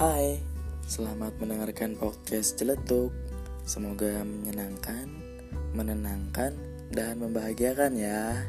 Hai, selamat mendengarkan podcast Celetuk. Semoga menyenangkan, menenangkan, dan membahagiakan ya.